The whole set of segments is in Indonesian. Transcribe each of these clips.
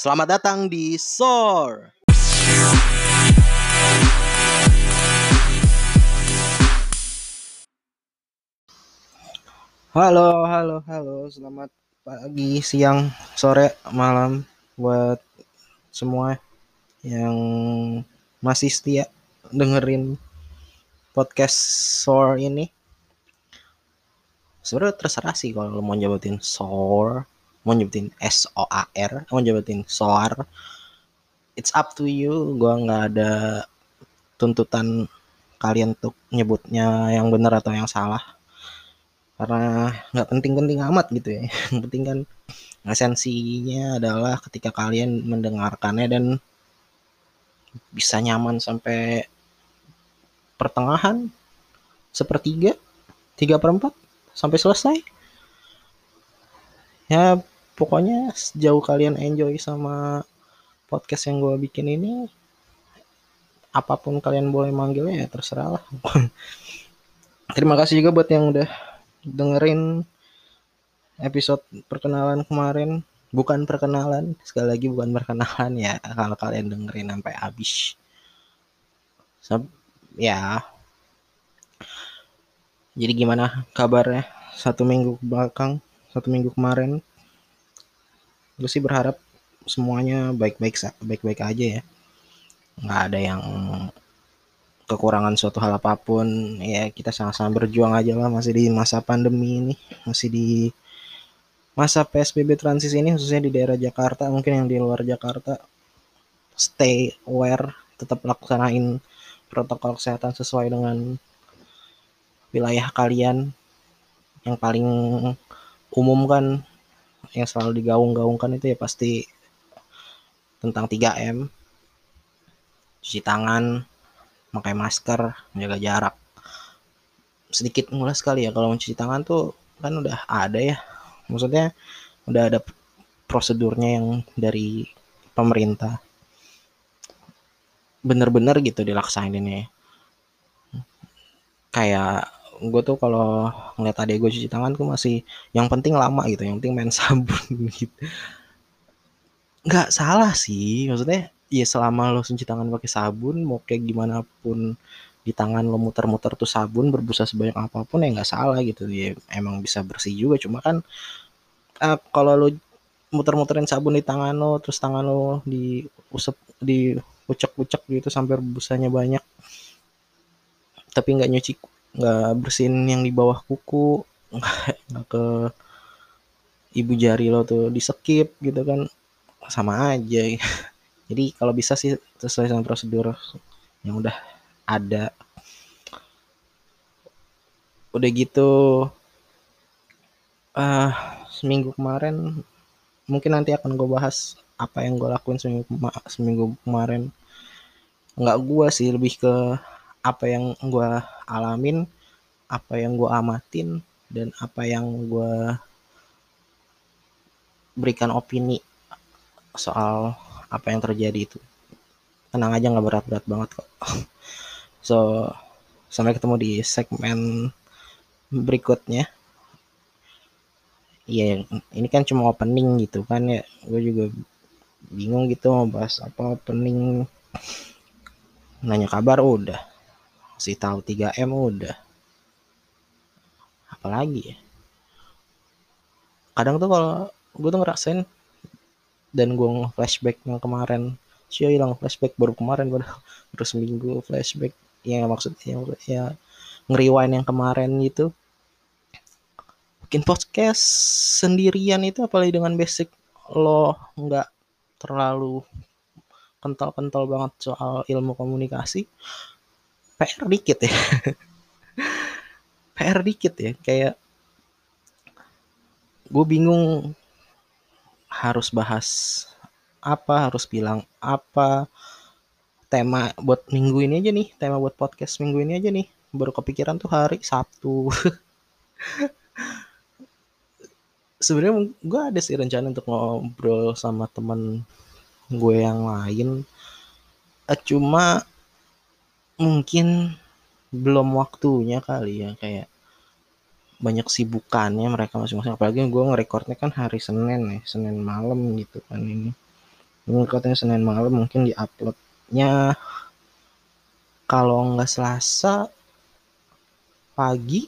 Selamat datang di SOR. Halo, halo, halo. Selamat pagi, siang, sore, malam buat semua yang masih setia dengerin podcast SOR ini. Sebenarnya terserah sih kalau lo mau nyebutin SOR, mau nyebutin S O A R, mau nyebutin SOR. It's up to you. Gua nggak ada tuntutan kalian untuk nyebutnya yang benar atau yang salah karena nggak penting-penting amat gitu ya yang penting kan esensinya adalah ketika kalian mendengarkannya dan bisa nyaman sampai pertengahan sepertiga tiga perempat sampai selesai ya pokoknya sejauh kalian enjoy sama podcast yang gue bikin ini apa pun kalian boleh manggilnya ya terserah lah. Terima kasih juga buat yang udah dengerin episode perkenalan kemarin. Bukan perkenalan sekali lagi bukan perkenalan ya kalau kalian dengerin sampai habis. So, ya. Jadi gimana kabarnya satu minggu belakang satu minggu kemarin gue sih berharap semuanya baik-baik baik-baik aja ya. Nggak ada yang kekurangan suatu hal apa pun. Ya kita sama-sama berjuang aja lah masih di masa pandemi ini masih di masa PSBB transisi ini khususnya di daerah Jakarta mungkin yang di luar Jakarta. Stay aware tetap laksanain protokol kesehatan sesuai dengan wilayah kalian. Yang paling umum kan yang selalu digaung-gaungkan itu ya pasti tentang 3M cuci tangan pakai masker, menjaga jarak. Sedikit mulai sekali ya kalau mencuci tangan tuh kan udah ada ya. Maksudnya udah ada prosedurnya yang dari pemerintah. Bener-bener gitu dilaksanain ini. Kayak gue tuh kalau ngeliat adek gue cuci tangan tuh masih yang penting lama gitu, yang penting main sabun gitu. Nggak salah sih, maksudnya ya selama lo cuci tangan pakai sabun mau kayak gimana pun di tangan lo muter-muter tuh sabun berbusa sebanyak apa pun ya nggak salah gitu ya emang bisa bersih juga cuma kan uh, kalau lo muter-muterin sabun di tangan lo terus tangan lo di usap di ucek-ucek gitu sampai busanya banyak tapi nggak nyuci nggak bersihin yang di bawah kuku nggak ke ibu jari lo tuh disekip gitu kan sama aja. Jadi kalau bisa sih sesuai sama prosedur yang udah ada. Udah gitu uh, seminggu kemarin mungkin nanti akan gue bahas apa yang gue lakuin seminggu, seminggu kemarin. Nggak gue sih lebih ke apa yang gue alamin apa yang gue amatin dan apa yang gue berikan opini soal apa yang terjadi itu. Tenang aja nggak berat-berat banget kok. So sampai ketemu di segmen berikutnya. Iya ini kan cuma opening gitu kan ya. Gue juga bingung gitu mau bahas apa opening. Nanya kabar udah si tahu 3M udah. Apalagi ya? Kadang tuh kalau gue tuh ngerasain dan gue flashback yang kemarin sih hilang flashback baru kemarin baru baru seminggu flashback. Ya maksudnya ya ngeriwain yang kemarin gitu. Bikin podcast sendirian itu apalagi dengan basic lo nggak terlalu kental-kental banget soal ilmu komunikasi PR dikit ya PR dikit ya kayak gue bingung harus bahas apa, harus bilang apa. Tema buat minggu ini aja nih, tema buat podcast minggu ini aja nih. Baru kepikiran tuh hari Sabtu. Sebenarnya gue ada sih rencana untuk ngobrol sama temen gue yang lain. Eh, cuma mungkin belum waktunya kali ya kayak banyak sibukannya mereka masing-masing. Apalagi gue ngerekordnya kan hari Senin ya Senin malam gitu kan ini. Katanya Senin malam mungkin di uploadnya. Kalau nggak Selasa pagi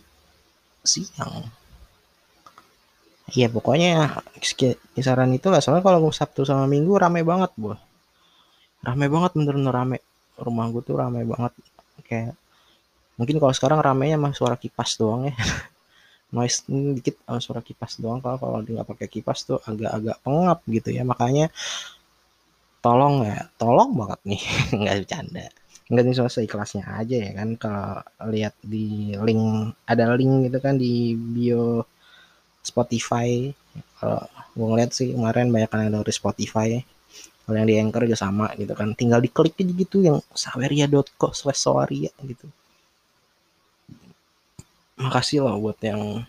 siang. Iya pokoknya kisaran itu lah soalnya kalau Sabtu sama Minggu rame banget bu rame banget bener-bener rame rumah gue tuh rame banget. Kayak mungkin kalau sekarang ramenya mah suara kipas doang ya. Noise dikit sama suara kipas doang. Kalau kalau nggak pakai kipas tuh agak-agak pengap gitu ya. Makanya tolong ya tolong banget nih. Nggak bercanda. Nggak nih soal ikhlasnya aja ya kan. Kalau lihat di link ada link gitu kan di bio Spotify. Kalau gue ngeliat sih kemarin banyak yang dari Spotify kalau yang di Anchor juga sama gitu kan. Tinggal diklik aja gitu yang saweria.co slash saweria gitu. Makasih loh buat yang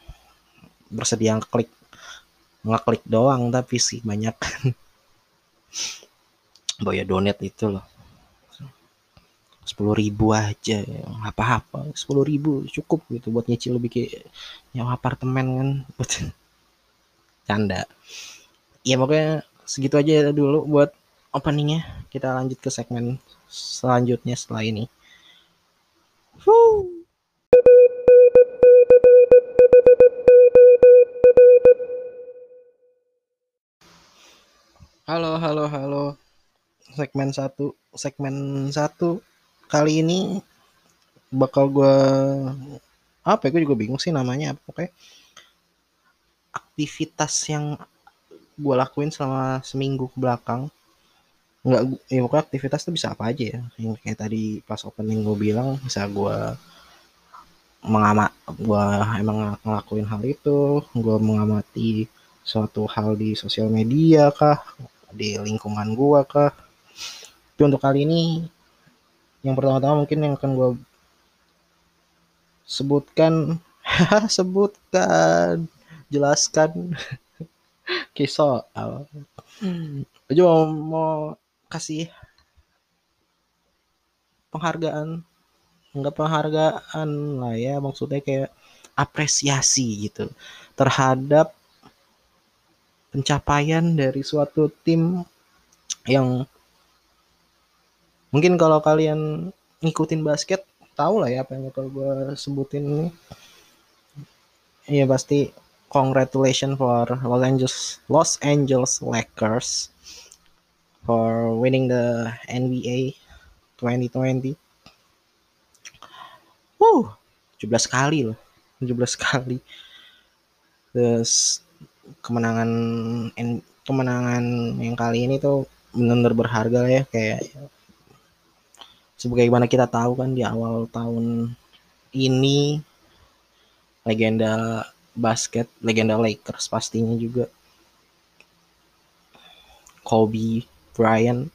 bersedia klik ngeklik doang tapi sih banyak. Boya donate itu loh. sepuluh ribu aja apa-apa sepuluh ribu cukup gitu buat nyicil lebih kayak nyawa apartemen kan. Buat canda. Ya pokoknya segitu aja dulu buat openingnya kita lanjut ke segmen selanjutnya setelah ini! Halo, halo, halo. Segmen satu, segmen satu kali ini bakal gue apa ya gue juga bingung sih namanya apa oke aktivitas yang gue lakuin selama seminggu ke belakang. Nggak ya pokoknya aktivitas tuh bisa apa aja ya. Yang kayak tadi pas opening gue bilang bisa gue mengamat gue emang ngelakuin hal itu. Gue mengamati suatu hal di sosial media kah di lingkungan gua kah. Tapi untuk kali ini yang pertama-tama mungkin yang akan gua sebutkan sebutkan jelaskan kisah aja mau, mau kasih penghargaan. Enggak penghargaan lah ya maksudnya kayak apresiasi gitu terhadap pencapaian dari suatu tim yang mungkin kalau kalian ngikutin basket tahu lah ya apa yang bakal gue sebutin ini. Iya pasti congratulations for Los Angeles Los Angeles Lakers for winning the NBA 2020 Wow, 17 kali loh. 17 kali. Terus kemenangan kemenangan yang kali ini tuh benar-benar berharga ya kayak sebagaimana kita tahu kan di awal tahun ini legenda basket, legenda Lakers pastinya juga Kobe Bryant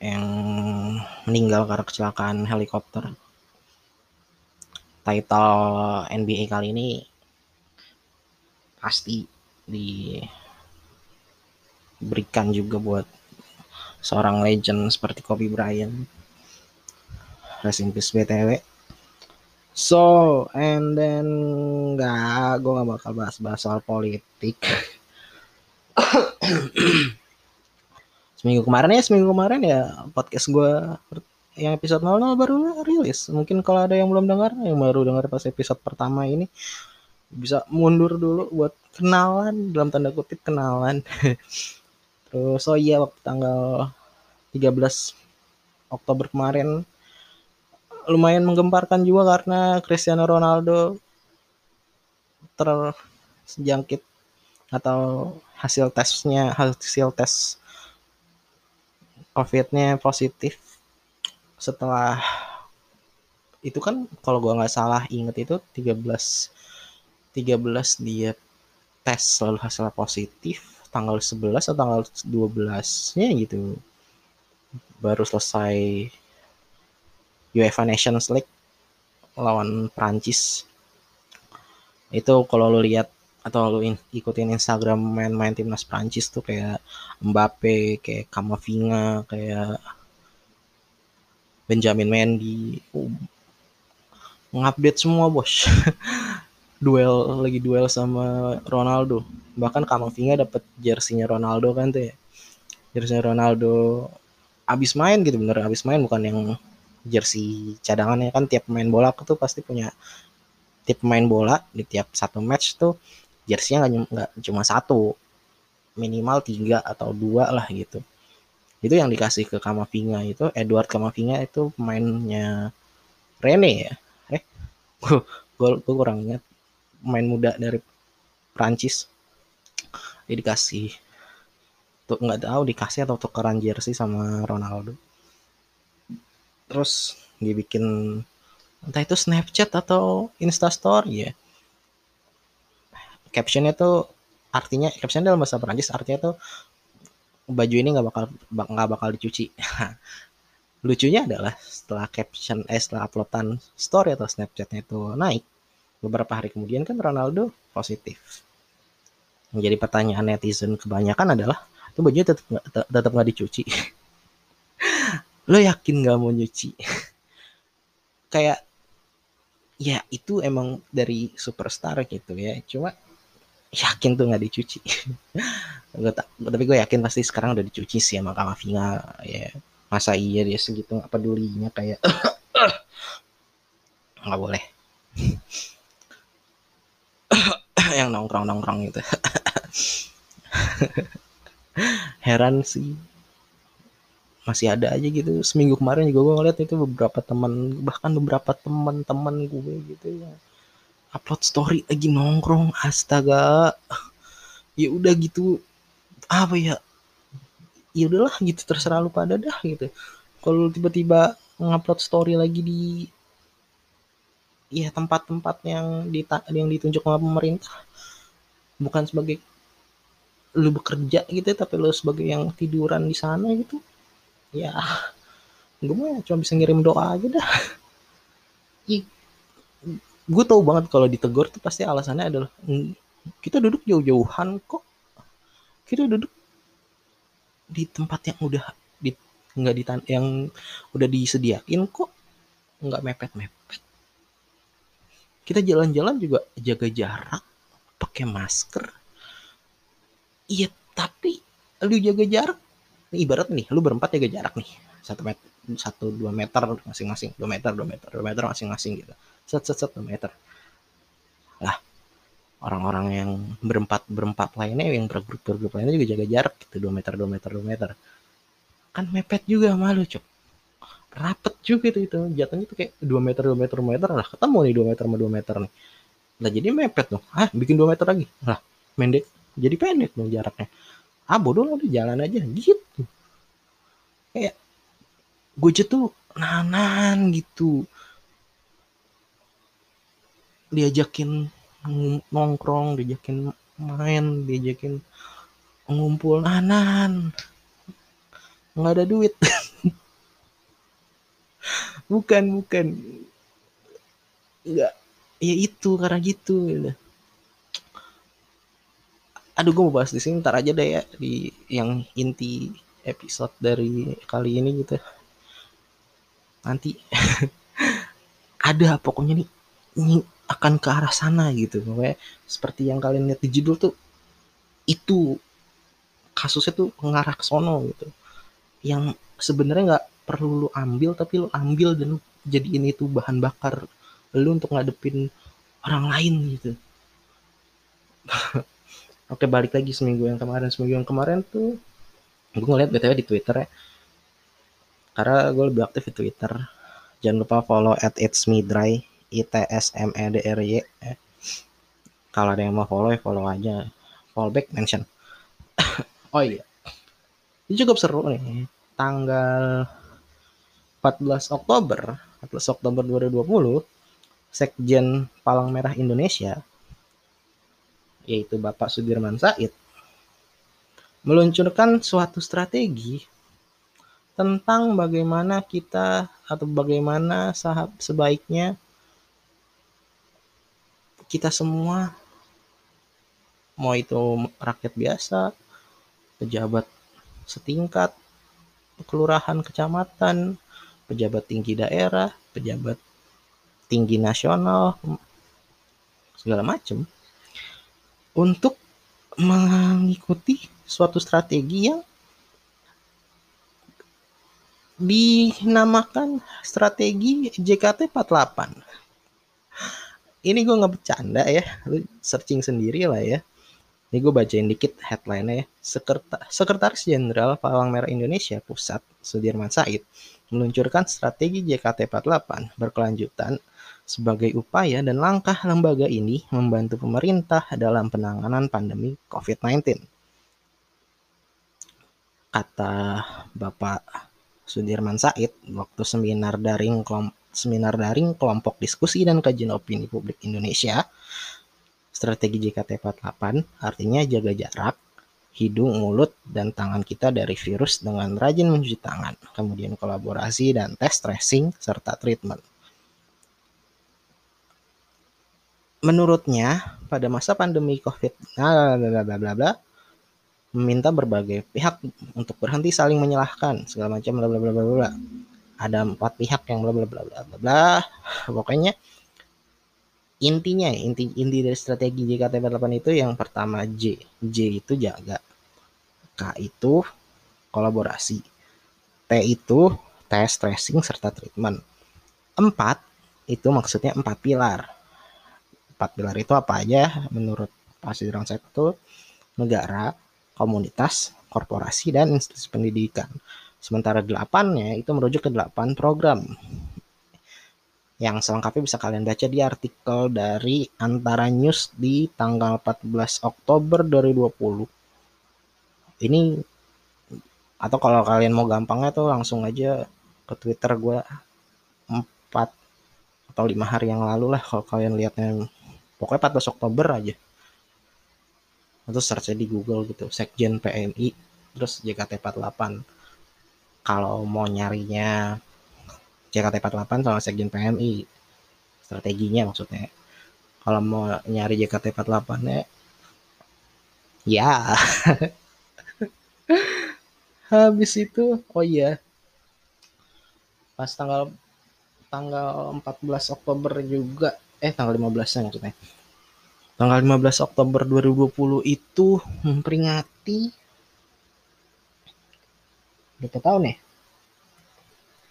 yang meninggal karena kecelakaan helikopter. Title NBA kali ini pasti diberikan juga buat seorang legend seperti Kobe Bryant. Rest in peace BTW. So, and then nggak, gue nggak bakal bahas-bahas soal politik. seminggu kemarin ya, seminggu kemarin ya podcast gue yang episode 00 baru rilis. Mungkin kalau ada yang belum dengar, yang baru dengar pas episode pertama ini, bisa mundur dulu buat kenalan dalam tanda kutip kenalan terus oh iya waktu tanggal 13 Oktober kemarin lumayan menggemparkan juga karena Cristiano Ronaldo terjangkit atau hasil tesnya hasil tes COVID-nya positif setelah itu kan kalau gua nggak salah inget itu 13 13 dia tes lalu hasilnya positif tanggal 11 atau tanggal 12 nya gitu. Baru selesai UEFA Nations League lawan Prancis. Itu kalau lu lihat atau lu ikutin Instagram main-main timnas Prancis tuh kayak Mbappe, kayak Kamavinga, kayak Benjamin Mendy, uh, ngupdate semua bos. Duel lagi duel sama Ronaldo. Bahkan Kamavinga dapat jersinya Ronaldo kan tuh ya. Jersinya Ronaldo abis main gitu bener abis main bukan yang jersey cadangannya. Kan tiap pemain bola tuh pasti punya tiap pemain bola di tiap satu match tuh jersinya nggak cuma satu minimal tiga atau dua lah gitu. Itu yang dikasih ke Kamavinga itu Edward Kamavinga itu pemainnya Rene ya? Eh gue gue kurang ingat. Pemain muda dari Prancis dikasih tuh nggak tahu dikasih atau tukeran jersey sama Ronaldo terus dibikin entah itu Snapchat atau Instastory ya. Captionnya tuh artinya caption dalam bahasa Perancis artinya tuh baju ini nggak bakal nggak bakal dicuci. Lucunya adalah setelah caption eh setelah uploadan story atau snapchatnya itu naik beberapa hari kemudian kan Ronaldo positif. Menjadi pertanyaan netizen kebanyakan adalah itu bajunya tetap tetap nggak dicuci lo yakin nggak mau nyuci? Kayak ya itu emang dari superstar gitu ya. Cuma yakin tuh nggak dicuci. Gue tapi gue yakin pasti sekarang udah dicuci sih sama Kamavinga ya. Masa iya dia segitu nggak pedulinya kayak nggak boleh. Yang nongkrong nongkrong gitu. Heran sih masih ada aja gitu. Seminggu kemarin juga gue ngeliat itu beberapa teman bahkan beberapa teman-teman gue gitu ya. Upload story lagi nongkrong astaga. Ya udah gitu. Apa ya? Ya udahlah gitu terserah lu pada dah gitu. Kalau tiba-tiba ngupload story lagi di ya tempat-tempat yang di yang ditunjuk sama pemerintah. Bukan sebagai lu bekerja gitu ya, tapi lu sebagai yang tiduran di sana gitu ya gue mah cuma bisa ngirim doa aja dah. Gue tau banget kalau ditegur tuh pasti alasannya adalah kita duduk jauh-jauhan kok. Kita duduk di tempat yang udah di nggak di yang udah disediain kok. Nggak mepet-mepet. Kita jalan-jalan juga jaga jarak pakai masker. Iya tapi lu jaga jarak ibarat nih lu berempat jaga jarak nih. Satu meter satu dua meter masing-masing. Dua meter dua meter dua meter masing-masing gitu. Set set set dua meter. Lah orang-orang yang berempat berempat lainnya yang bergrup bergrup lainnya juga jaga jarak gitu. Dua meter dua meter dua meter. Kan mepet juga malu cok rapet juga itu itu. Jatuhnya tuh kayak dua meter dua meter dua meter. Lah ketemu nih dua meter sama dua meter nih. Lah jadi mepet dong. Ah bikin dua meter lagi? Lah pendek jadi pendek dong jaraknya ah bodoh lah udah jalan aja. Gitu. Kayak gue tuh nanan gitu. Diajakin nongkrong diajakin main diajakin ngumpul nanan nggak ada duit. Bukan bukan. Nggak ya itu karena gitu gitu aduh gue mau bahas di sini ntar aja deh ya di yang inti episode dari kali ini gitu. Nanti. Ada pokoknya nih ini akan ke arah sana gitu. Pokoknya seperti yang kalian lihat di judul tuh itu kasusnya tuh mengarah ke sono gitu. Yang sebenarnya nggak perlu lu ambil tapi lu ambil dan jadiin itu bahan bakar lu untuk ngadepin orang lain gitu Oke balik lagi seminggu yang kemarin. Seminggu yang kemarin tuh gue ngeliat btw di Twitter ya. Karena gue lebih aktif di Twitter. Jangan lupa follow at it's me dry i t s m e d r y ya. kalau ada yang mau follow ya follow aja. Follow back mention. Oh iya. Ini cukup seru nih. Tanggal 14 Oktober 14 Oktober 2020 Sekjen Palang Merah Indonesia yaitu Bapak Sudirman Said, meluncurkan suatu strategi tentang bagaimana kita atau bagaimana sahab sebaiknya kita semua mau itu rakyat biasa, pejabat setingkat, kelurahan, kecamatan, pejabat tinggi daerah, pejabat tinggi nasional, segala macam untuk mengikuti suatu strategi yang dinamakan strategi JKT48. Ini gue nggak bercanda ya, lu searching sendiri lah ya. Ini gue bacain dikit headline-nya ya. Sekreta Sekretaris Jenderal Palang Merah Indonesia Pusat Sudirman Said meluncurkan strategi JKT48 berkelanjutan sebagai upaya dan langkah lembaga ini membantu pemerintah dalam penanganan pandemi COVID-19. Kata Bapak Sudirman Said waktu seminar daring seminar daring kelompok diskusi dan kajian opini publik Indonesia strategi JKT48 artinya jaga jarak hidung, mulut, dan tangan kita dari virus dengan rajin mencuci tangan, kemudian kolaborasi dan tes tracing serta treatment. Menurutnya pada masa pandemi COVID meminta berbagai pihak untuk berhenti saling menyalahkan segala macam bla bla bla bla bla. Ada empat pihak yang bla bla bla bla bla bla. Pokoknya intinya inti inti dari strategi JKT48 itu yang pertama J. J itu jaga. K itu kolaborasi. T itu tes tracing serta treatment. Empat itu maksudnya empat pilar empat pilar itu apa aja menurut Pak saya itu negara, komunitas, korporasi, dan institusi pendidikan. Sementara delapannya itu merujuk ke delapan program yang selengkapnya bisa kalian baca di artikel dari Antara News di tanggal 14 Oktober 2020. Ini atau kalau kalian mau gampangnya tuh langsung aja ke Twitter gue 4 atau lima hari yang lalu lah kalau kalian lihatnya pokoknya 14 Oktober aja. Atau search di Google gitu Sekjen PMI terus JKT48 kalau mau nyarinya JKT48 sama Sekjen PMI strateginya maksudnya. Kalau mau nyari JKT48 ya ya. Habis itu oh iya. Pas tanggal tanggal 14 Oktober juga eh tanggal 15 maksudnya. Tanggal 15 Oktober 2020 itu memperingati berapa tahun ya?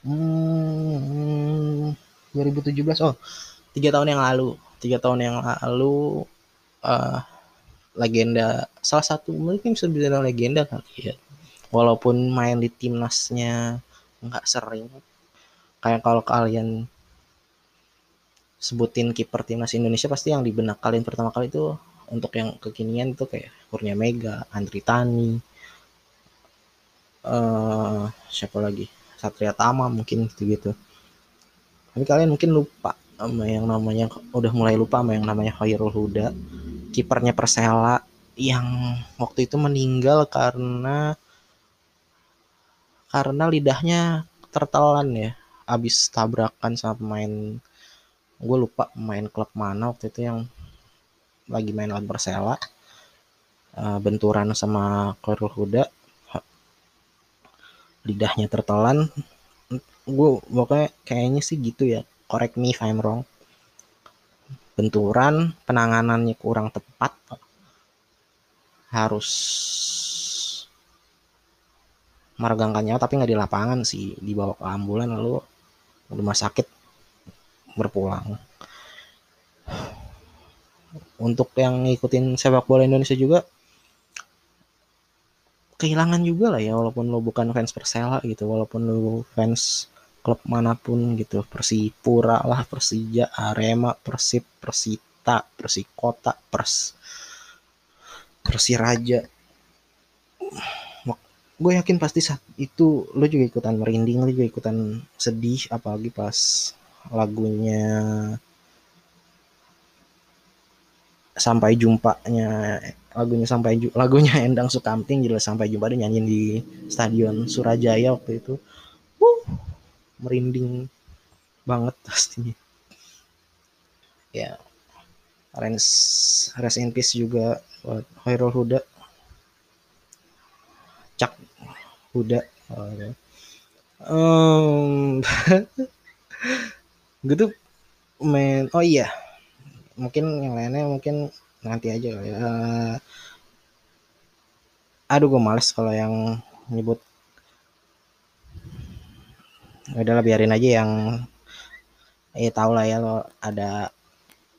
Hmm, 2017 oh tiga tahun yang lalu. Tiga tahun yang lalu uh, legenda salah satu mungkin bisa legenda kali ya. Walaupun main di timnasnya nggak sering. Kayak kalau kalian sebutin kiper timnas Indonesia pasti yang di benak kalian pertama kali itu untuk yang kekinian itu kayak Kurnia Mega, Andri Tani, uh, siapa lagi? Satria Tama mungkin gitu gitu. Tapi kalian mungkin lupa sama yang namanya udah mulai lupa sama yang namanya Khairul Huda, kipernya Persela yang waktu itu meninggal karena karena lidahnya tertelan ya. Abis tabrakan sama pemain gue lupa main klub mana waktu itu yang lagi main lawan Persela. Uh, benturan sama Khairul Huda. Lidahnya tertelan. Gue pokoknya kayaknya sih gitu ya. Correct me if I'm wrong. Benturan penanganannya kurang tepat. Harus meregangkan nyawa tapi nggak di lapangan sih. Dibawa ke ambulan lalu rumah sakit berpulang. Untuk yang ngikutin sepak bola Indonesia juga kehilangan juga lah ya walaupun lo bukan fans Persela gitu walaupun lo fans klub mana pun gitu Persipura lah Persija Arema Persib Persita Persikota Pers Persiraja. Gue yakin pasti saat itu lo juga ikutan merinding lo juga ikutan sedih apalagi pas lagunya sampai jumpanya lagunya sampai lagunya Endang Sukamting jelas sampai jumpa dia nyanyiin di stadion Surajaya waktu itu. Uh, merinding banget pastinya. Ya Rens Rest juga buat Hoirul Huda. Cak Huda oh, ya. um, gitu main oh iya. Mungkin yang lainnya mungkin nanti aja ya. Uh, aduh gue males kalau yang nyebut. Udahlah biarin aja yang eh tau lah ya lo ada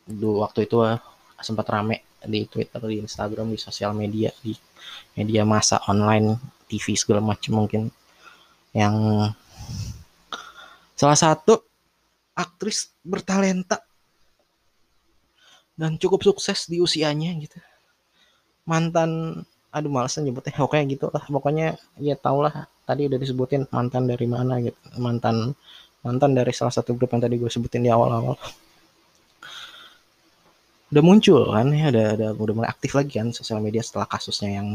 dulu waktu itu uh, sempat rame di Twitter, di Instagram, di sosial media, di media masa online, TV segala macam mungkin. Yang salah satu aktris bertalenta dan cukup sukses di usianya gitu. Mantan aduh males nyebutnya oke gitu lah. Pokoknya ya tau lah tadi udah disebutin mantan dari mana gitu. Mantan mantan dari salah satu grup yang tadi gue sebutin di awal-awal. Udah muncul kan ya udah udah udah mulai aktif lagi kan sosial media setelah kasusnya yang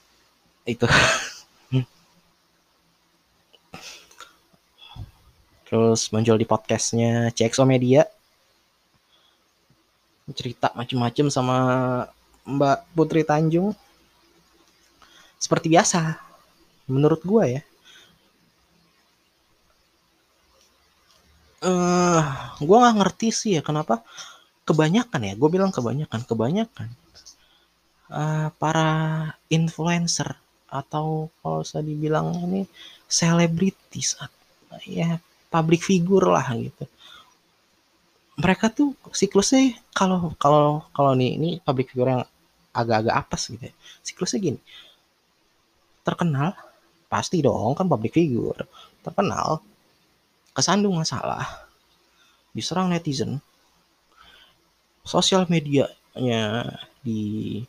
itu terus muncul di podcastnya CXO Media. Cerita macem-macem sama Mbak Putri Tanjung. Seperti biasa menurut gue ya. Uh, eh, gue nggak ngerti sih ya kenapa kebanyakan ya gue bilang kebanyakan kebanyakan uh, para influencer atau kalau saya dibilang ini selebritis ya public figure lah gitu mereka tuh siklusnya kalau kalau kalau nih ini public figure yang agak-agak apes gitu ya. Siklusnya gini. Terkenal pasti dong kan public figure. Terkenal kesandung masalah diserang netizen sosial medianya di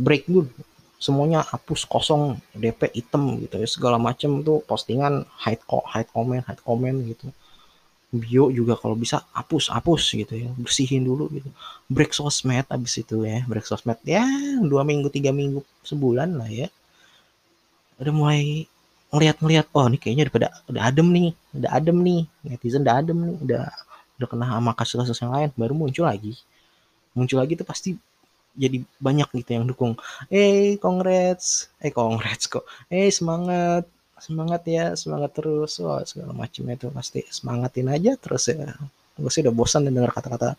break dulu semuanya hapus kosong DP item gitu ya segala macam tuh postingan hide hide comment hide comment gitu. Bio juga kalau bisa hapus hapus gitu ya bersihin dulu gitu. Break sosmed abis itu ya break sosmed ya dua minggu tiga minggu sebulan lah ya. Udah mulai ngeliat-ngeliat oh ini kayaknya udah pada udah adem nih udah adem nih netizen udah adem nih udah udah kena sama kasus-kasus yang lain baru muncul lagi. Muncul lagi tuh pasti jadi banyak gitu yang dukung. Eh hey, congrats. Eh congrats kok. Eh hey, semangat. Semangat ya semangat terus. Wah segala macam itu pasti semangatin aja terus ya. Gue sih udah bosan dengar kata-kata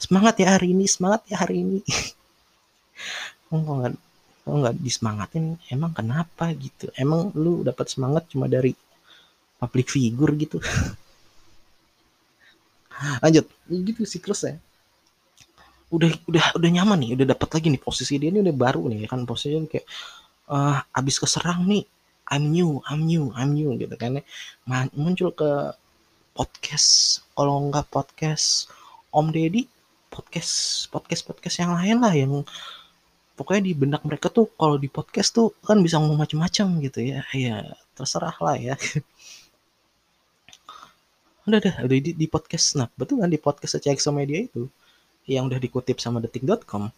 semangat ya hari ini semangat ya hari ini. Kok nggak kok nggak disemangatin? Emang kenapa gitu? Emang lu dapat semangat cuma dari public figure gitu? Lanjut. Gitu siklus ya udah udah udah nyaman nih udah dapat lagi nih posisi dia ini udah baru nih kan posisinya kayak uh, abis keserang nih I'm new, I'm new, I'm new gitu kan ya. Muncul ke podcast, kalau nggak podcast Om Deddy, podcast podcast podcast yang lain lah yang pokoknya di benak mereka tuh kalau di podcast tuh kan bisa ngomong macam-macam gitu ya. Ya terserah lah ya. udah udah di, di podcast nah betul kan di podcast CXO Media itu yang udah dikutip sama detik.com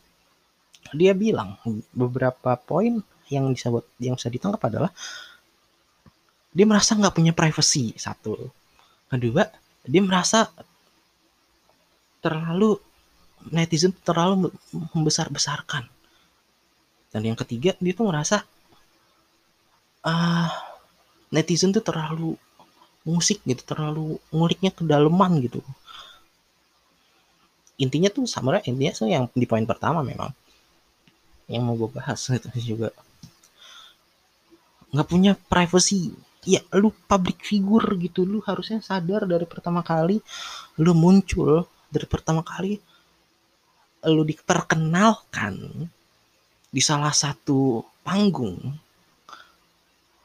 dia bilang beberapa poin yang bisa buat yang bisa ditangkap adalah dia merasa nggak punya privacy satu. Kedua dia merasa terlalu netizen terlalu membesar-besarkan. Dan yang ketiga dia tuh merasa uh, netizen tuh terlalu musik gitu terlalu nguliknya kedalaman gitu intinya tuh sama intinya sih yang di poin pertama memang. Yang mau gue bahas itu juga. Nggak punya privacy. Ya lu public figure gitu lu harusnya sadar dari pertama kali lu muncul dari pertama kali lu diperkenalkan di salah satu panggung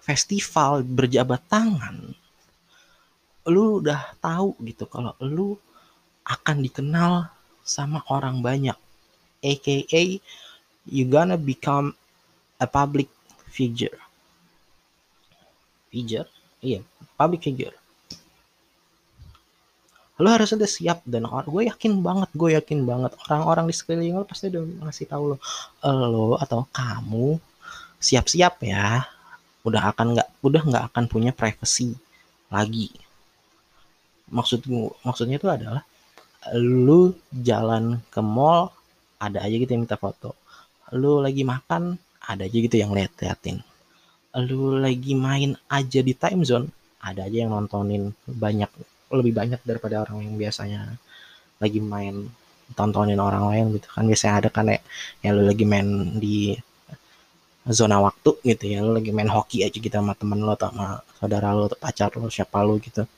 festival berjabat tangan lu udah tahu gitu kalau lu akan dikenal sama orang banyak. Aka you gonna become a public figure. Figure? Iya public figure. Lo harus udah siap dan gue yakin banget gue yakin banget. Orang-orang di sekeliling lo pasti udah ngasih tahu lo lo atau kamu siap-siap ya udah akan nggak udah nggak akan punya privacy lagi. Maksud maksudnya itu adalah lu jalan ke mall ada aja gitu yang minta foto. Lu lagi makan ada aja gitu yang lihat liatin lu lagi main aja di time zone ada aja yang nontonin banyak lebih banyak daripada orang yang biasanya lagi main tontonin orang lain gitu. Kan biasanya ada kan ya, ya lu lagi main di zona waktu gitu ya lu lagi main hoki aja gitu sama temen lo atau sama saudara lo atau pacar lo siapa lo gitu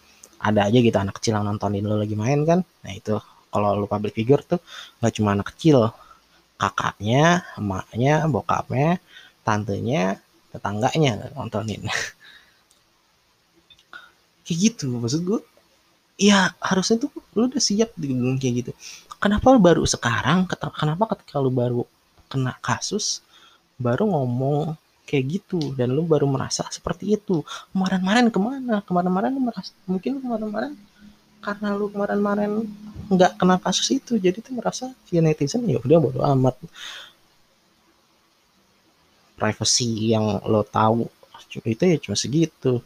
ada aja gitu anak kecil yang nontonin lo lagi main kan. Nah itu kalau lu public figure tuh nggak cuma anak kecil. Kakaknya emaknya bokapnya tantenya tetangganya nontonin. Kayak gitu maksud gue ya harusnya tuh lu udah siap dengan kayak gitu. Kenapa lu baru sekarang kenapa ketika lu baru kena kasus baru ngomong kayak gitu. Dan lu baru merasa seperti itu. Kemarin-kemarin ke mana? Kemarin-kemarin lu merasa mungkin kemarin-kemarin karena lu kemarin-kemarin nggak kena kasus itu jadi tuh merasa ya netizen ya udah bodo amat. Privacy yang lo tahu itu ya cuma segitu.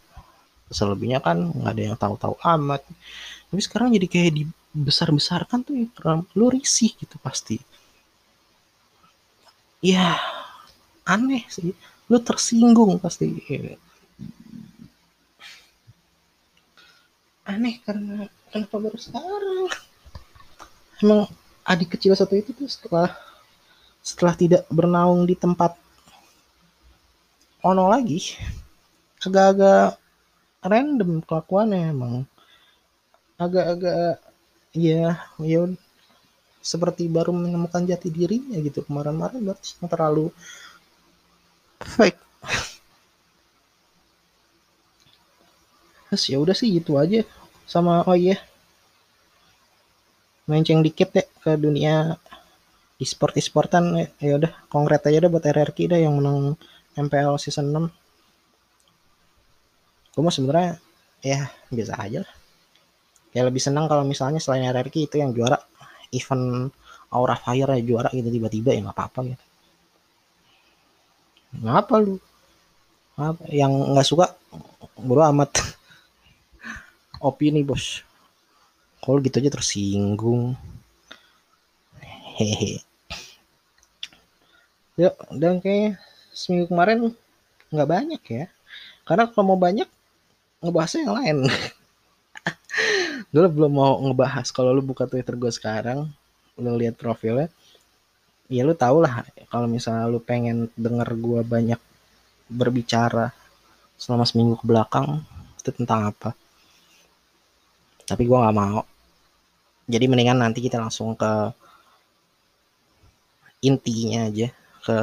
Selebihnya kan nggak ada yang tahu-tahu amat. Tapi sekarang jadi kayak dibesar-besarkan tuh ya lu risih gitu pasti. Ya aneh sih lu tersinggung pasti. Aneh karena kenapa baru sekarang? Emang adik kecil satu itu tuh setelah setelah tidak bernaung di tempat ono lagi agak-agak random kelakuannya emang. Agak-agak ya ya seperti baru menemukan jati dirinya gitu. Kemarin-kemarin terlalu fake terus ya udah sih gitu aja. Sama oh iya. Menceng dikit deh ke dunia e-sport e-sportan ya udah konkret aja deh buat RRQ deh yang menang MPL season 6 gue mau sebenarnya ya biasa aja lah. Ya lebih senang kalau misalnya selain RRQ itu yang juara. Event Aura Fire ya juara gitu tiba-tiba ya nggak apa-apa gitu ngapa lu? Apa yang nggak suka buru amat. Opini bos. Kalau gitu aja tersinggung. Hehe. Yuk dan kayak seminggu kemarin nggak banyak ya. Karena kalau mau banyak ngebahasnya yang lain. Gue belum mau ngebahas. Kalau lu buka twitter gue sekarang lu lihat profilnya ya lu tau lah kalau misalnya lu pengen denger gue banyak berbicara selama seminggu ke belakang itu tentang apa? Tapi gue nggak mau. Jadi mendingan nanti kita langsung ke intinya aja ke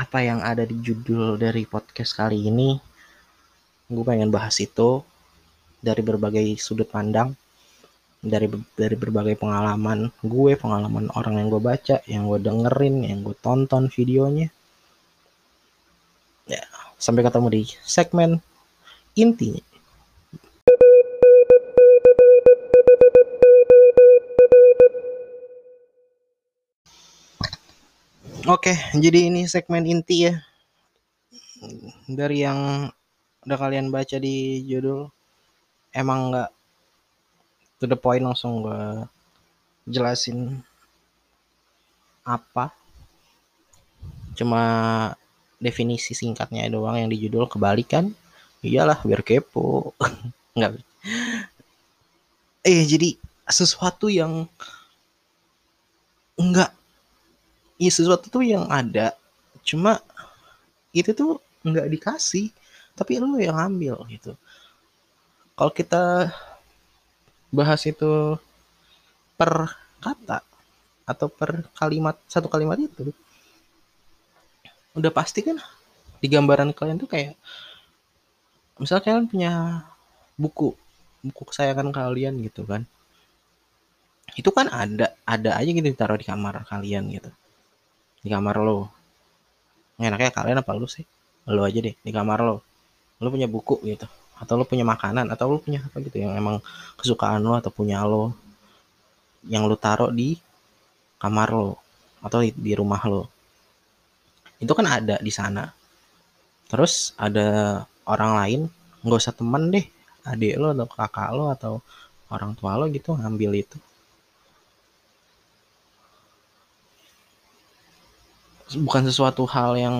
apa yang ada di judul dari podcast kali ini. Gue pengen bahas itu dari berbagai sudut pandang dari dari berbagai pengalaman gue pengalaman orang yang gue baca yang gue dengerin yang gue tonton videonya ya sampai ketemu di segmen intinya Oke, jadi ini segmen inti ya. Dari yang udah kalian baca di judul, emang nggak to the point langsung gue jelasin apa. Cuma definisi singkatnya doang yang di judul kebalikan. Iyalah biar kepo. Nggak. Eh jadi sesuatu yang enggak ya sesuatu tuh yang ada. Cuma itu tuh nggak dikasih. Tapi lu yang ambil gitu. Kalau kita bahas itu per kata atau per kalimat satu kalimat itu. Udah pasti kan di gambaran kalian tuh kayak misalnya kalian punya buku buku kesayangan kalian gitu kan. Itu kan ada ada aja gitu ditaruh di kamar kalian gitu. Di kamar lo. Enaknya kalian apa lu sih? Lo aja deh di kamar lo. Lo punya buku gitu atau lo punya makanan atau lo punya apa gitu yang emang kesukaan lo atau punya lo. Yang lo taruh di kamar lo atau di, di rumah lo. Itu kan ada di sana. Terus ada orang lain nggak usah temen deh. Adik lo atau kakak lo atau orang tua lo gitu ngambil itu. Bukan sesuatu hal yang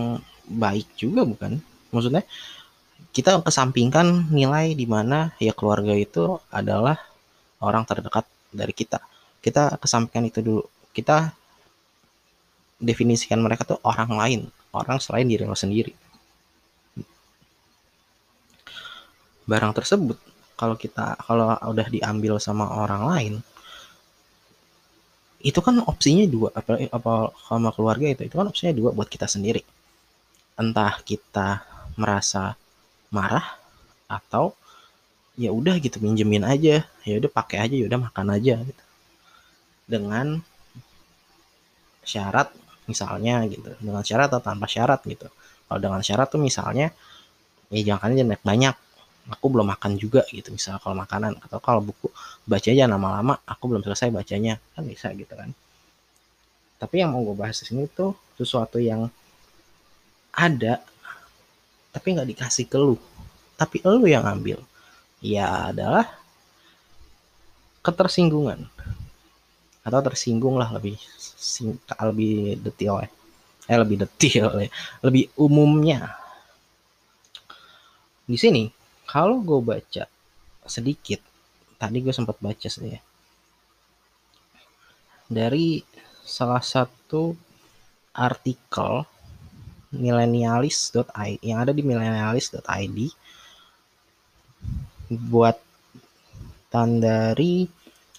baik juga bukan? Maksudnya kita kesampingkan nilai di mana ya keluarga itu adalah orang terdekat dari kita. Kita kesampaikan itu dulu. Kita definisikan mereka tuh orang lain orang selain diri lo sendiri. Barang tersebut kalau kita kalau udah diambil sama orang lain itu kan opsinya dua apa apa sama keluarga itu itu kan opsinya dua buat kita sendiri. Entah kita merasa marah atau ya udah gitu minjemin aja. Ya udah pakai aja ya udah makan aja gitu. Dengan syarat misalnya gitu dengan syarat atau tanpa syarat gitu. Kalau dengan syarat tuh misalnya ya jangan banyak banyak. Aku belum makan juga gitu misal kalau makanan. Atau kalau buku baca aja lama-lama aku belum selesai bacanya. Kan bisa gitu kan. Tapi yang mau gue bahas di sini tuh sesuatu yang ada tapi nggak dikasih ke lu. Tapi lu yang ambil. Ya adalah ketersinggungan. Atau tersinggung lah lebih singkat lebih detail ya eh lebih detail ya. Lebih umumnya. Di sini kalau gue baca sedikit tadi gue sempat baca sih ya. Dari salah satu artikel milenialis.id yang ada di milenialis.id buat dari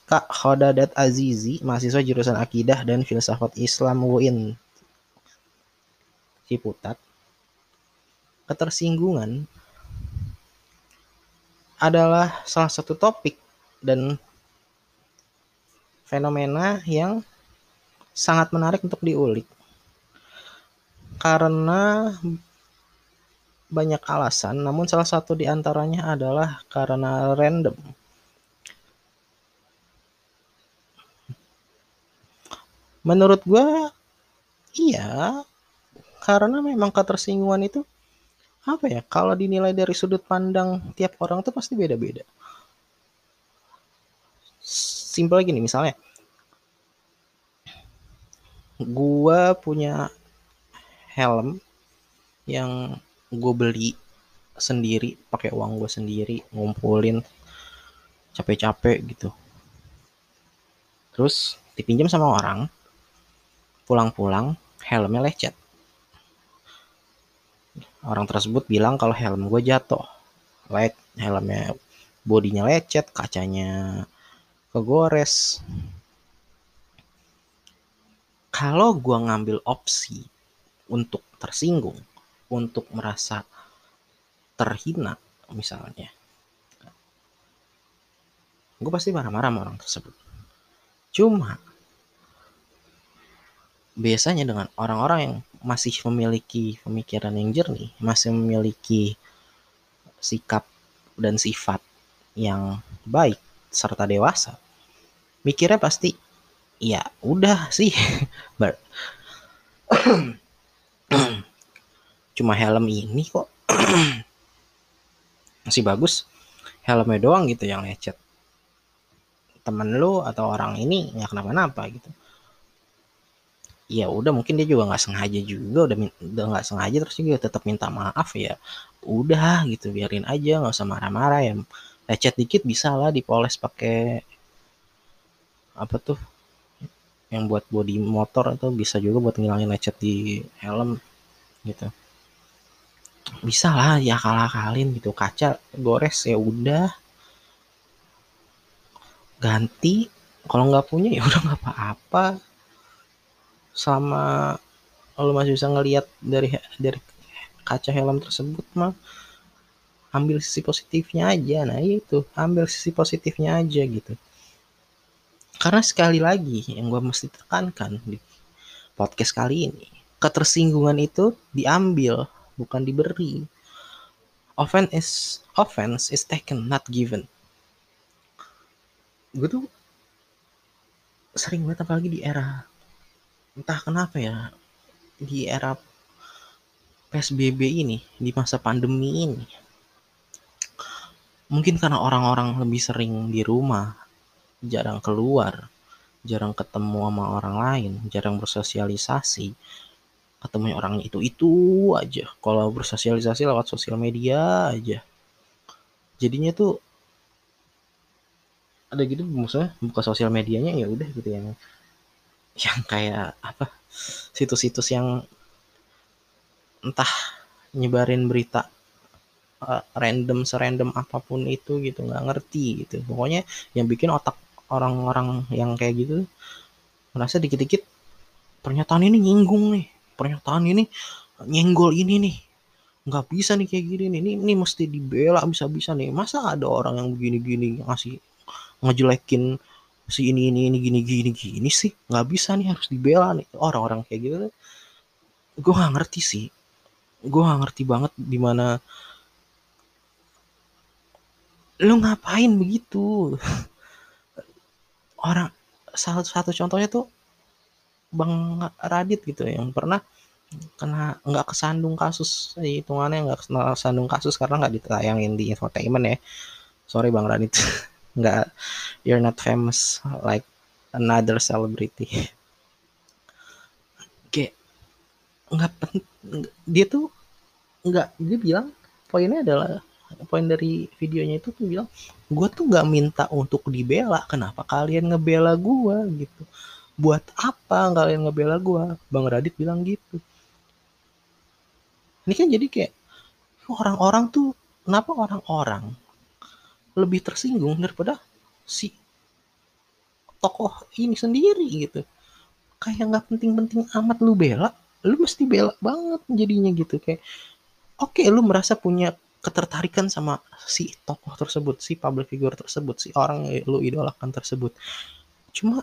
Kak Khodadat Azizi, mahasiswa jurusan Akidah dan Filsafat Islam UIN Ciputat. Ketersinggungan adalah salah satu topik dan fenomena yang sangat menarik untuk diulik karena banyak alasan, namun salah satu di antaranya adalah karena random. Menurut gue, iya, karena memang ketersinggungan itu apa ya kalau dinilai dari sudut pandang tiap orang tuh pasti beda-beda simpel gini misalnya gua punya helm yang gue beli sendiri pakai uang gue sendiri ngumpulin capek-capek gitu. Terus dipinjam sama orang pulang-pulang helmnya lecet. Orang tersebut bilang kalau helm gue jatuh lek helmnya bodinya lecet kacanya kegores. Kalau gue ngambil opsi untuk tersinggung untuk merasa terhina misalnya. Gue pasti marah-marah sama orang tersebut. Cuma biasanya dengan orang-orang yang masih memiliki pemikiran yang jernih, masih memiliki sikap dan sifat yang baik serta dewasa, mikirnya pasti ya udah sih cuma helm ini kok. Masih bagus helmnya doang gitu yang lecet. Temen lu atau orang ini nggak kenapa-napa gitu. Ya udah mungkin dia juga nggak sengaja juga udah udah nggak sengaja terus juga tetap minta maaf ya udah gitu biarin aja nggak usah marah-marah ya lecet dikit bisa lah dipoles pakai apa tuh yang buat body motor atau bisa juga buat ngilangin lecet di helm gitu bisa lah ya kalah kalin gitu. Kaca gores ya udah. Ganti. Kalau nggak punya ya udah nggak apa-apa. Selama lo masih bisa ngelihat dari dari kaca helm tersebut mah ambil sisi positifnya aja. Nah itu. Ambil sisi positifnya aja gitu. Karena sekali lagi yang gue mesti tekankan di podcast kali ini ketersinggungan itu diambil bukan diberi. Offense is offense is taken not given. Gue tuh sering banget apalagi di era entah kenapa ya di era PSBB ini di masa pandemi ini. Mungkin karena orang-orang lebih sering di rumah jarang keluar jarang ketemu sama orang lain jarang bersosialisasi ketemu orang itu itu aja. Kalau bersosialisasi lewat sosial media aja. Jadinya tuh ada gitu maksudnya? Buka sosial medianya ya udah gitu yang yang kayak apa situs-situs yang entah nyebarin berita uh, random serandom apa pun itu gitu nggak ngerti gitu. Pokoknya yang bikin otak orang-orang yang kayak gitu merasa dikit-dikit pernyataan ini nyinggung nih pernyataan ini nyenggol ini nih. Nggak bisa nih kayak gini nih. Ini, ini mesti dibela bisa-bisa nih. Masa ada orang yang begini-gini ngasih ngejelekin si ini ini ini gini gini gini sih? Nggak bisa nih harus dibela nih. Orang-orang kayak gitu gue nggak ngerti sih. Gue nggak ngerti banget di mana lu ngapain begitu? Orang salah satu contohnya tuh bang Radit gitu yang pernah kena nggak kesandung kasus hitungannya nggak kesandung kasus karena nggak ditayangin di infotainment ya. Sorry bang Radit. Nggak you're not famous like another celebrity. Kayak nggak dia tuh nggak dia bilang poinnya adalah poin dari videonya itu tuh bilang gue tuh nggak minta untuk dibela kenapa kalian ngebela gue gitu buat apa kalian ngebela gue bang Radit bilang gitu. Ini kan jadi kayak orang-orang tuh kenapa orang-orang lebih tersinggung daripada si tokoh ini sendiri gitu? Kayak nggak penting-penting amat lu bela lu mesti bela banget jadinya gitu. Kayak oke okay, lu merasa punya ketertarikan sama si tokoh tersebut si public figure tersebut si orang yang lu idolakan tersebut. Cuma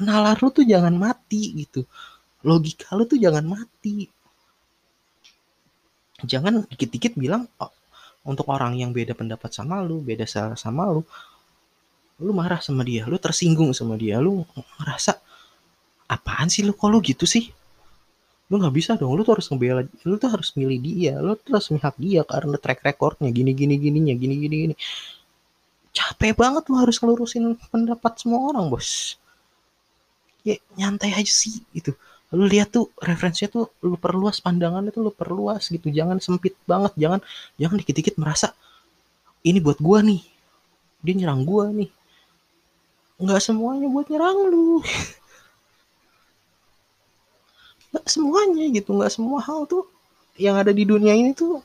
nalar lu tuh jangan mati gitu logika lu tuh jangan mati jangan dikit-dikit bilang oh, untuk orang yang beda pendapat sama lu, beda salah sama lu, lu marah sama dia, lu tersinggung sama dia, lu ngerasa apaan sih lu kok lu gitu sih? Lu nggak bisa dong, lu tuh harus ngebela, lu tuh harus milih dia, lu tuh harus mihak dia karena track recordnya gini gini gininya gini gini gini. Capek banget lu harus ngelurusin pendapat semua orang bos. Ya nyantai aja sih gitu. Lu lihat tuh referensinya tuh lu perluas pandangannya tuh lu perluas gitu. Jangan sempit banget jangan jangan dikit-dikit merasa ini buat gua nih dia nyerang gua nih. Nggak semuanya buat nyerang lu. Nggak semuanya gitu. Nggak semua hal tuh yang ada di dunia ini tuh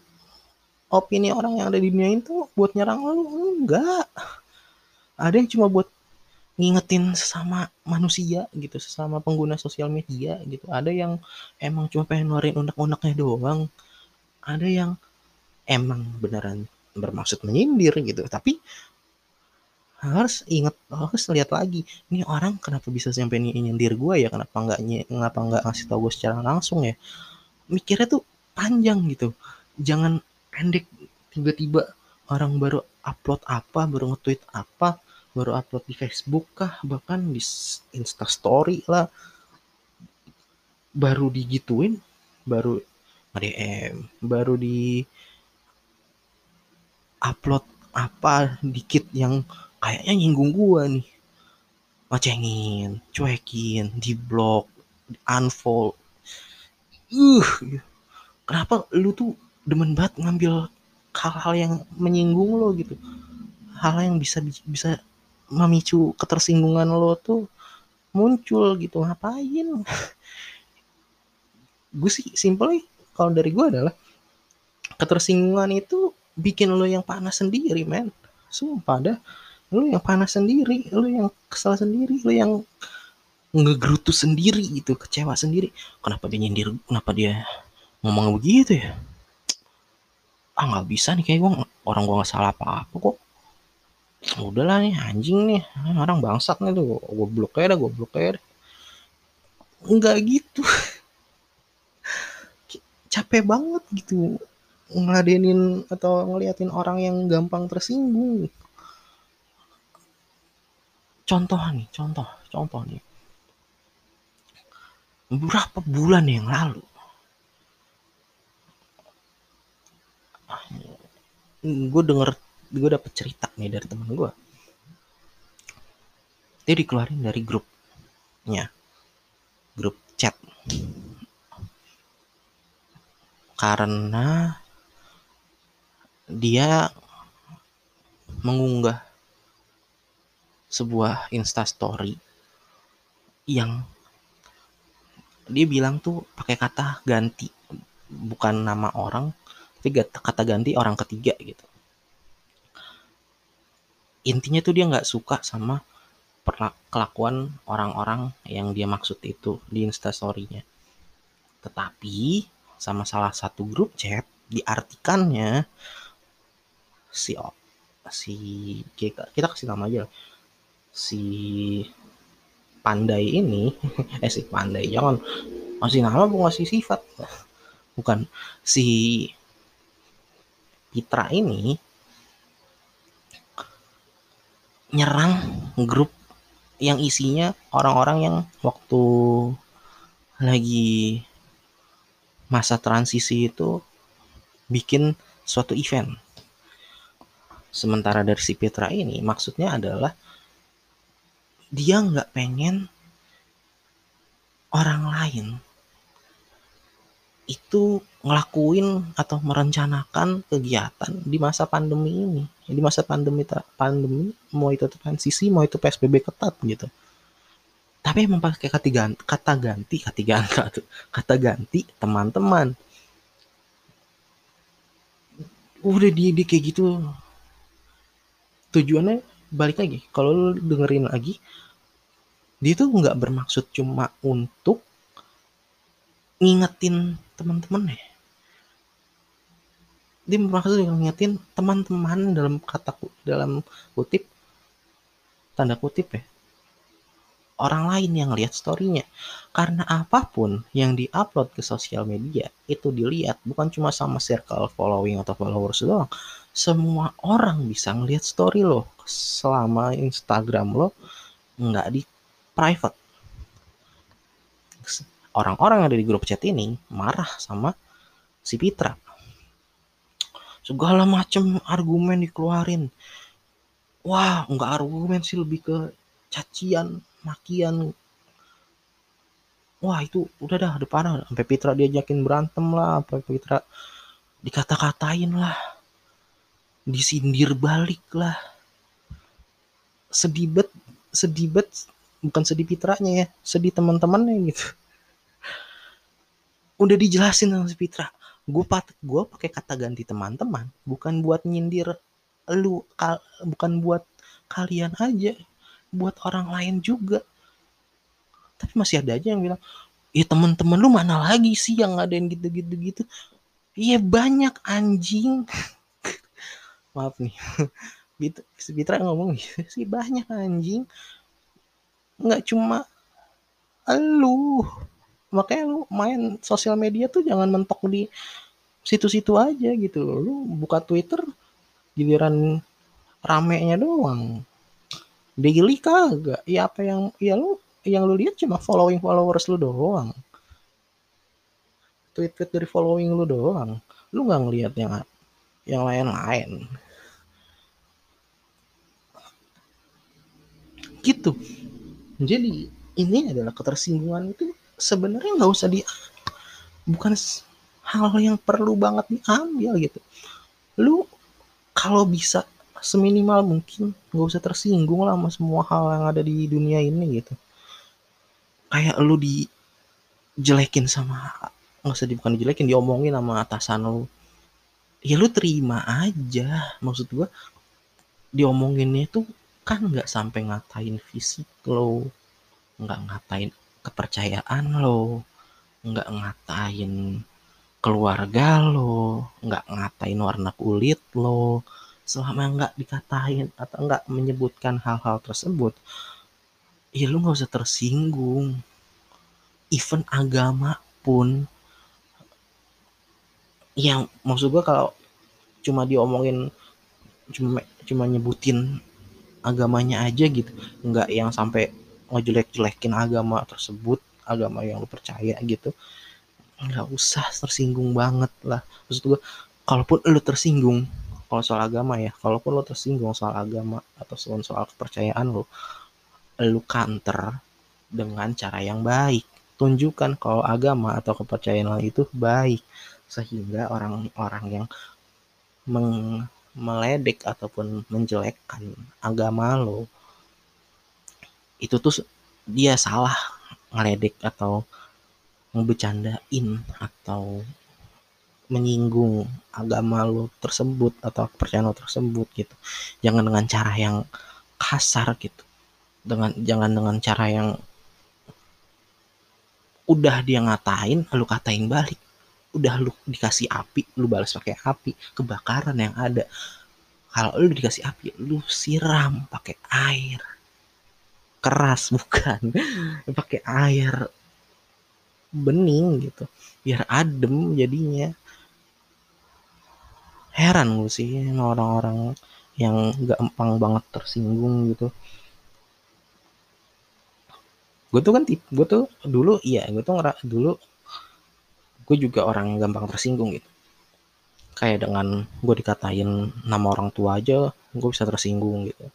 opini orang yang ada di dunia ini tuh buat nyerang lu. Enggak ada yang cuma buat ngingetin sesama manusia gitu sesama pengguna sosial media gitu. Ada yang emang cuma pengen ngeluarin unek-uneknya doang. Ada yang emang beneran bermaksud menyindir gitu. Tapi harus inget harus lihat lagi ini orang kenapa bisa sampai nyindir gue ya? Kenapa nggak kenapa nggak ngasih tau gue secara langsung ya? Mikirnya tuh panjang gitu. Jangan pendek tiba-tiba orang baru upload apa baru nge-tweet apa baru upload di Facebook kah bahkan di Insta Story lah. Baru digituin baru DM baru di upload apa dikit yang kayaknya nyinggung gua nih. Ngecengin cuekin di blog unfollow uh kenapa lu tuh demen banget ngambil hal-hal yang menyinggung lo gitu? Hal yang bisa bisa memicu ketersinggungan lo tuh muncul gitu. Ngapain? Gue sih simple kalau dari gue adalah ketersinggungan itu bikin lo yang panas sendiri men. Sumpah dah lo yang panas sendiri lo yang kesal sendiri lo yang ngegerutu sendiri gitu kecewa sendiri. Kenapa dia nyindir kenapa dia ngomong begitu ya? Ah nggak bisa nih kayak gue orang gue nggak salah apa apa kok udahlah nih anjing nih. Orang bangsat nih tuh. Gue blok aja gue blok aja enggak gitu. Capek banget gitu. Ngeladenin atau ngeliatin orang yang gampang tersinggung. Contoh nih contoh contoh nih. Beberapa bulan yang lalu? Gue denger gue dapet cerita nih dari teman gue. Dia dikeluarin dari grupnya. Grup chat. Karena dia mengunggah sebuah instastory yang dia bilang tuh pakai kata ganti bukan nama orang tapi kata ganti orang ketiga gitu intinya tuh dia nggak suka sama kelakuan orang-orang yang dia maksud itu di instastorynya. Tetapi sama salah satu grup chat diartikannya si si kita, kasih nama aja si pandai ini eh si pandai jangan. Masih nama bukan ngasih sifat? Bukan. Si Pitra ini nyerang grup yang isinya orang-orang yang waktu lagi masa transisi itu bikin suatu event. Sementara dari si Petra ini maksudnya adalah dia nggak pengen orang lain itu ngelakuin atau merencanakan kegiatan di masa pandemi ini di masa pandemi pandemi mau itu transisi mau itu psbb ketat gitu. Tapi emang pakai kata ganti kata ganti kata ganti kata ganti teman-teman. Udah dia, dia kayak gitu. Tujuannya balik lagi. Kalau lu dengerin lagi dia tuh nggak bermaksud cuma untuk ngingetin teman-teman dia bermaksud ngingetin teman-teman dalam kata dalam kutip tanda kutip ya orang lain yang lihat storynya karena apa pun yang diupload ke sosial media itu dilihat bukan cuma sama circle following atau followers doang semua orang bisa ngelihat story lo selama Instagram lo nggak di private. Orang-orang yang ada di grup chat ini marah sama si Pitra. Segala macam argumen dikeluarin. Wah, nggak argumen sih lebih ke cacian, makian. Wah itu udah dah, udah parah. Sampai Pitra diajakin berantem lah, sampai Pitra dikata-katain lah, disindir balik lah, sedibet, sedibet bukan sedih Pitranya ya sedih teman-temannya gitu udah dijelasin sama si Pitra gue pat gue pakai kata ganti teman-teman bukan buat nyindir lu kal, bukan buat kalian aja buat orang lain juga. Tapi masih ada aja yang bilang ya teman-teman lu mana lagi sih yang ada yang gitu-gitu gitu iya banyak anjing. Maaf nih. Pitra ngomong gitu sih banyak anjing. Nggak cuma lu makanya lu main sosial media tuh jangan mentok di situ-situ aja gitu lu buka Twitter giliran ramenya doang. Daily kagak. Ya apa yang ya lu yang lu lihat cuma following followers lu doang. Tweet-tweet dari following lu doang. Lu nggak ngelihat yang yang lain-lain. Gitu. Jadi ini adalah ketersinggungan itu sebenarnya nggak usah di bukan hal yang perlu banget diambil gitu. Lu kalau bisa seminimal mungkin nggak usah tersinggung lah sama semua hal yang ada di dunia ini gitu. Kayak lu dijelekin sama nggak usah bukan dijelekin diomongin sama atasan lu. Ya lu terima aja maksud gua diomonginnya tuh kan nggak sampai ngatain fisik lo nggak ngatain kepercayaan lo nggak ngatain keluarga lo nggak ngatain warna kulit lo selama nggak dikatain atau nggak menyebutkan hal-hal tersebut ya lu nggak usah tersinggung. Event agama pun yang maksud gue kalau cuma diomongin cuma cuma nyebutin agamanya aja gitu nggak yang sampai ngejelek-jelekin agama tersebut agama yang lu percaya gitu nggak usah tersinggung banget lah. Maksud gue kalaupun lu tersinggung kalau soal agama ya kalaupun lu tersinggung soal agama atau soal soal kepercayaan lu lu kanter dengan cara yang baik. Tunjukkan kalau agama atau kepercayaan itu baik sehingga orang-orang yang meng meledek ataupun menjelekkan agama lo itu tuh dia salah ngeledek atau ngebecandain atau menyinggung agama lo tersebut atau kepercayaan lo tersebut gitu. Jangan dengan cara yang kasar gitu. Dengan jangan dengan cara yang udah dia ngatain lu katain balik. Udah lu dikasih api lu balas pakai api kebakaran yang ada. Kalau lu dikasih api lu siram pakai air keras bukan. Pakai air bening gitu. Biar adem jadinya. Heran gue sih orang-orang yang gampang banget tersinggung gitu. Gue tuh kan gue tuh dulu iya gue tuh ngerak dulu gue juga orang gampang tersinggung gitu. Kayak dengan gue dikatain nama orang tua aja gue bisa tersinggung gitu.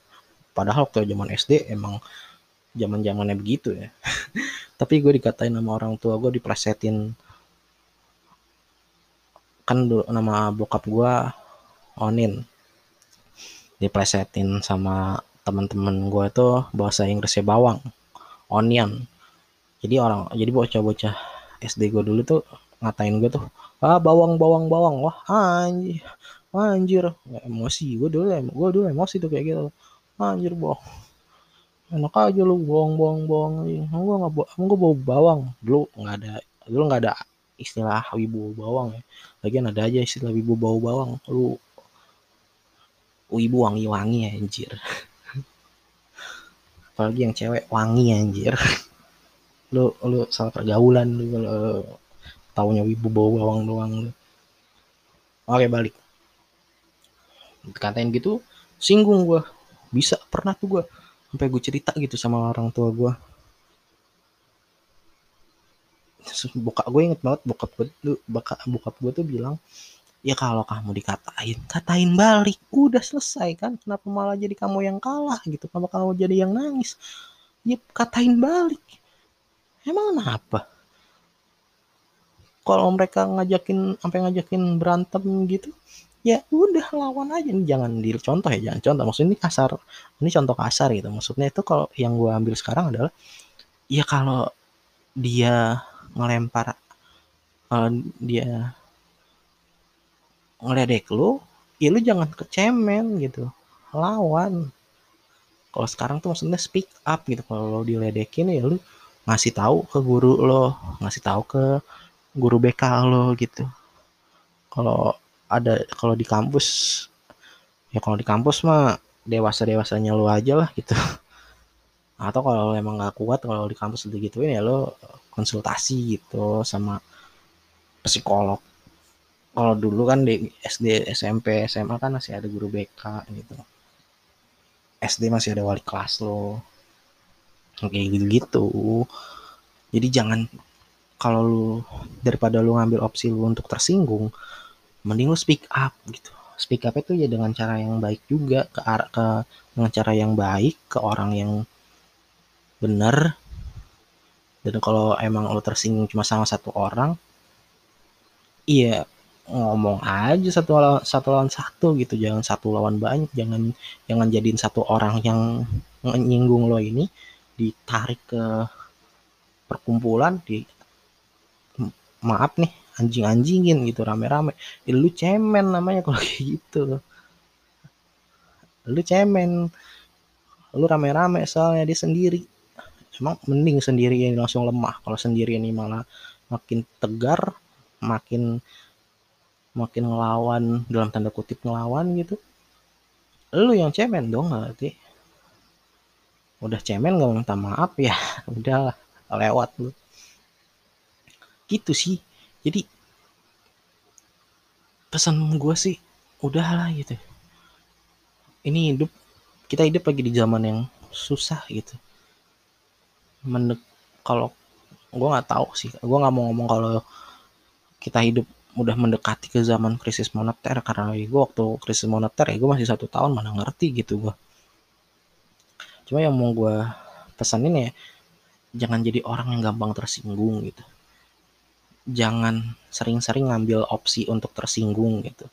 Padahal waktu zaman SD emang zaman zamannya begitu ya. Tapi gue dikatain nama orang tua gue diplesetin. Kan nama bokap gue Onin. Diplesetin sama teman-teman gue tuh bahasa Inggrisnya bawang. Onion. Jadi orang jadi bocah-bocah SD gue dulu tuh ngatain gue tuh ah bawang bawang bawang. Wah anjir anjir. Nggak emosi. Gue dulu gue dulu emosi tuh kayak gitu. Anjir bohong enak aja lu bohong bohong bohong. Gue nggak gue bawa bawang. Dulu nggak ada dulu nggak ada istilah wibu bawang ya. Lagian ada aja istilah wibu bau bawang. Lu wibu wangi wangi anjir. Apalagi yang cewek wangi anjir. Lu lu salah pergaulan lu kalau taunya wibu bau bawang doang lu. Oke balik. Katain gitu singgung gue bisa pernah tuh gue sampai gue cerita gitu sama orang tua gue bokap gue inget banget bokap gue tuh bokap, bokap gue tuh bilang ya kalau kamu dikatain katain balik udah selesai kan kenapa malah jadi kamu yang kalah gitu? Kenapa kamu jadi yang nangis? Ya katain balik. Emang kenapa? Kalau mereka ngajakin sampai ngajakin berantem gitu ya udah lawan aja. Nih jangan di contoh ya jangan contoh. Maksudnya ini kasar. Ini contoh kasar gitu. Maksudnya itu kalau yang gue ambil sekarang adalah ya kalau dia ngelempar kalau dia ngeledek lu ya lu jangan kecemen gitu. Lawan. Kalau sekarang tuh maksudnya speak up gitu. Kalau lo diledekin ya lu ngasih tahu ke guru lo ngasih tahu ke guru BK lo gitu. Kalau ada kalau di kampus ya kalau di kampus mah dewasa dewasanya lo aja lah gitu. Atau kalau emang nggak kuat kalau di kampus udah gituin ya lo konsultasi gitu sama psikolog. Kalau dulu kan di SD SMP SMA kan masih ada guru BK gitu. SD masih ada wali kelas lo kayak gitu gitu jadi jangan kalau lu daripada lu ngambil opsi lu untuk tersinggung mending lu speak up gitu. Speak up itu ya dengan cara yang baik juga ke arah ke dengan cara yang baik ke orang yang benar dan kalau emang lu tersinggung cuma sama satu orang iya ngomong aja satu lawan satu lawan satu gitu. Jangan satu lawan banyak jangan jangan jadiin satu orang yang menyinggung lo ini ditarik ke perkumpulan di maaf nih anjing-anjingin gitu rame-rame. Ya, lu cemen namanya kalau kayak gitu. Lu cemen. Lu rame-rame soalnya dia sendiri. Emang mending sendiri ini langsung lemah. Kalau sendiri ini malah makin tegar makin makin ngelawan dalam tanda kutip ngelawan gitu. Lu yang cemen dong berarti. Udah cemen gak minta maaf ya? Udahlah lewat lu. Gitu sih jadi pesan gue sih udahlah gitu. Ini hidup kita hidup lagi di zaman yang susah gitu. Mendek kalau gue nggak tahu sih. Gue nggak mau ngomong kalau kita hidup udah mendekati ke zaman krisis moneter. Karena gue waktu krisis moneter ya gue masih satu tahun mana ngerti gitu gue cuma yang mau gue pesanin ya jangan jadi orang yang gampang tersinggung gitu jangan sering-sering ngambil opsi untuk tersinggung gitu.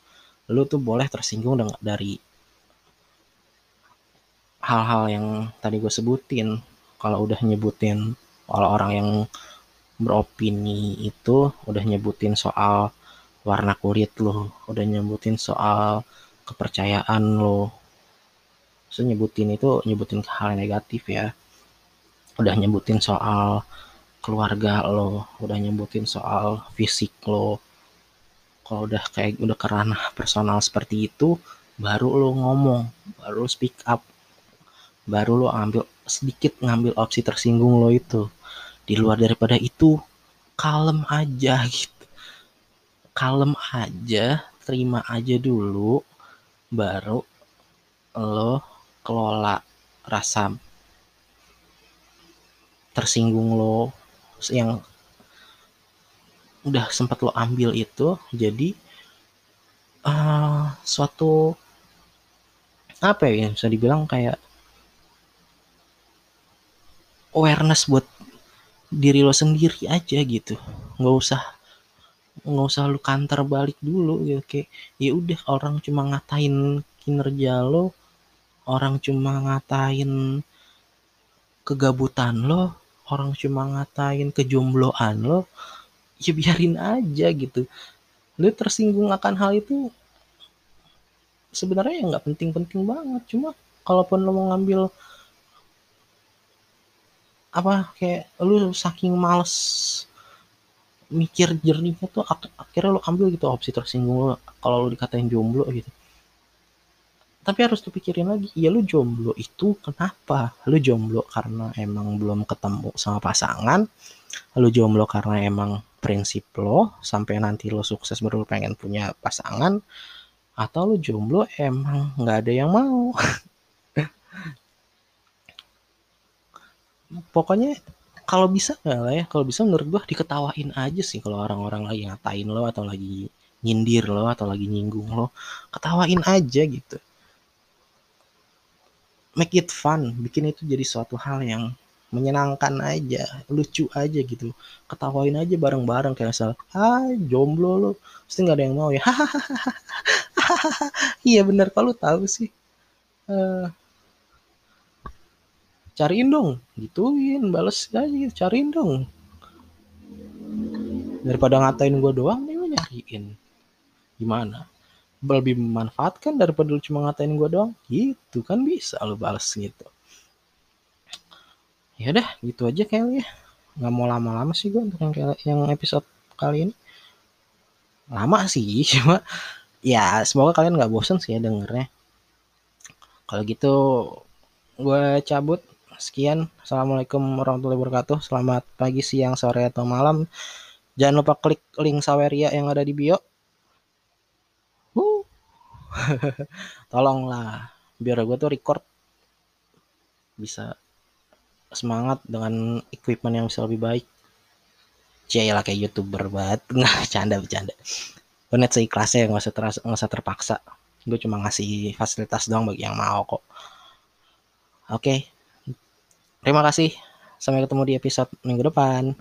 Lu tuh boleh tersinggung dari hal-hal yang tadi gue sebutin. kalau udah nyebutin kalau orang yang beropini itu udah nyebutin soal warna kulit lo udah nyebutin soal kepercayaan lo so nyebutin itu nyebutin hal negatif ya udah nyebutin soal keluarga lo udah nyebutin soal fisik lo. Kalau udah kayak udah kerana personal seperti itu baru lo ngomong baru lo speak up baru lo ambil sedikit ngambil opsi tersinggung lo itu. Di luar daripada itu kalem aja gitu. Kalem aja terima aja dulu baru lo kelola rasa tersinggung lo yang udah sempat lo ambil itu jadi uh, suatu apa ya bisa dibilang kayak awareness buat diri lo sendiri aja gitu. Nggak usah nggak usah lu kantor balik dulu gitu kayak ya udah orang cuma ngatain kinerja lo orang cuma ngatain kegabutan lo orang cuma ngatain kejombloan lo ya biarin aja gitu. Lu tersinggung akan hal itu sebenarnya ya nggak penting-penting banget. Cuma kalaupun lo mau ngambil apa kayak lu saking males mikir jernihnya tuh ak akhirnya lo ambil gitu opsi tersinggung lo kalau lo dikatain jomblo gitu tapi harus dipikirin lagi ya lu jomblo itu kenapa? Lu jomblo karena emang belum ketemu sama pasangan lu jomblo karena emang prinsip lo sampai nanti lo sukses baru pengen punya pasangan atau lu jomblo emang nggak ada yang mau. Pokoknya kalau bisa nggak lah ya kalau bisa menurut gua diketawain aja sih kalau orang-orang lagi ngatain lo atau lagi nyindir lo atau lagi nyinggung lo ketawain aja gitu make it fun bikin itu jadi suatu hal yang menyenangkan aja lucu aja gitu. Ketawain aja bareng-bareng kayak misal ah jomblo lo pasti nggak ada yang mau ya. Iya bener. Kalau tahu sih? Uh, cariin dong. Gituin bales aja gitu. Cariin dong. Daripada ngatain gue doang nih nyariin. Gimana lebih memanfaatkan daripada lu cuma ngatain gue doang. Gitu kan bisa lu balas gitu. Ya udah gitu aja kayaknya. Nggak mau lama-lama sih gue untuk yang yang episode kali ini. Lama sih cuma ya semoga kalian nggak bosen sih ya dengernya. Kalau gitu gue cabut. Sekian. Assalamualaikum warahmatullahi wabarakatuh. Selamat pagi siang sore atau malam. Jangan lupa klik link saweria yang ada di bio tolonglah biar gue tuh record bisa semangat dengan equipment yang bisa lebih baik. Lah kayak youtuber banget. Nggak canda bercanda. Gue net seikhlasnya nggak usah terasa nggak usah terpaksa. Gue cuma ngasih fasilitas doang bagi yang mau kok. Oke. Terima kasih. Sampai ketemu di episode minggu depan